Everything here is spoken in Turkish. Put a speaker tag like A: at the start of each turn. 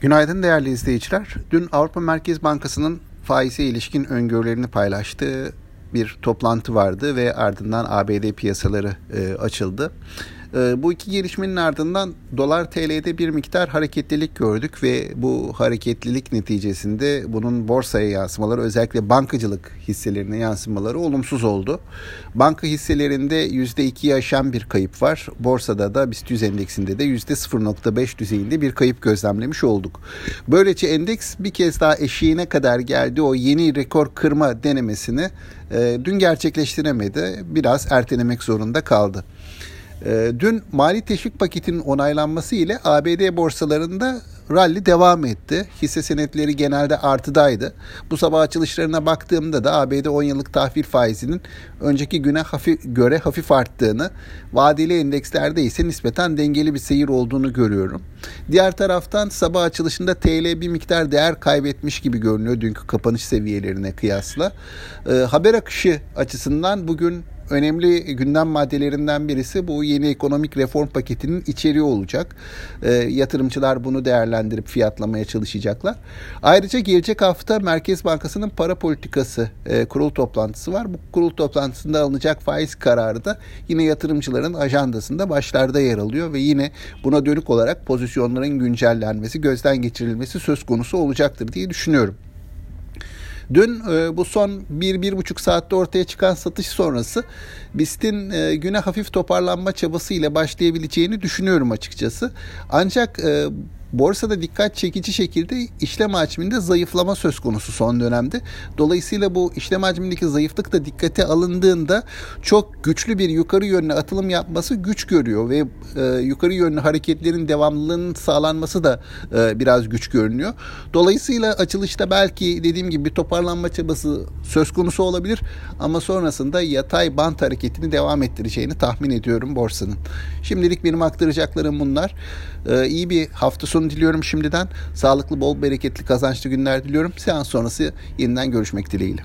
A: Günaydın değerli izleyiciler. Dün Avrupa Merkez Bankası'nın faize ilişkin öngörülerini paylaştığı bir toplantı vardı ve ardından ABD piyasaları e, açıldı. Ee, bu iki gelişmenin ardından dolar TL'de bir miktar hareketlilik gördük ve bu hareketlilik neticesinde bunun borsaya yansımaları özellikle bankacılık hisselerine yansımaları olumsuz oldu. Banka hisselerinde %2'yi aşan bir kayıp var. Borsada da BIST 100 endeksinde de %0.5 düzeyinde bir kayıp gözlemlemiş olduk. Böylece endeks bir kez daha eşiğine kadar geldi. O yeni rekor kırma denemesini e, dün gerçekleştiremedi. Biraz ertelemek zorunda kaldı. Ee, dün mali teşvik paketinin onaylanması ile ABD borsalarında rally devam etti. Hisse senetleri genelde artıdaydı. Bu sabah açılışlarına baktığımda da ABD 10 yıllık tahvil faizinin önceki güne hafif, göre hafif arttığını, vadeli endekslerde ise nispeten dengeli bir seyir olduğunu görüyorum. Diğer taraftan sabah açılışında TL bir miktar değer kaybetmiş gibi görünüyor dünkü kapanış seviyelerine kıyasla. E, haber akışı açısından bugün önemli gündem maddelerinden birisi bu yeni ekonomik reform paketinin içeriği olacak. E, yatırımcılar bunu değerlendirip fiyatlamaya çalışacaklar. Ayrıca gelecek hafta Merkez Bankası'nın para politikası e, kurul toplantısı var. Bu kurul toplantısında alınacak faiz kararı da yine yatırımcıların ajandasında başlarda yer alıyor ve yine buna dönük olarak pozisyonların güncellenmesi, gözden geçirilmesi söz konusu olacaktır diye düşünüyorum. Dün e, bu son 1-1,5 saatte ortaya çıkan satış sonrası BIST'in e, güne hafif toparlanma çabası ile başlayabileceğini düşünüyorum açıkçası. Ancak e, borsada dikkat çekici şekilde işlem hacminde zayıflama söz konusu son dönemde. Dolayısıyla bu işlem hacmindeki zayıflık da dikkate alındığında çok güçlü bir yukarı yönlü atılım yapması güç görüyor ve e, yukarı yönlü hareketlerin devamlılığının sağlanması da e, biraz güç görünüyor. Dolayısıyla açılışta belki dediğim gibi bir toparlanma çabası söz konusu olabilir ama sonrasında yatay bant hareketini devam ettireceğini tahmin ediyorum borsanın. Şimdilik benim aktaracaklarım bunlar. E, iyi bir hafta sonu diliyorum şimdiden. Sağlıklı, bol, bereketli, kazançlı günler diliyorum. Seans sonrası yeniden görüşmek dileğiyle.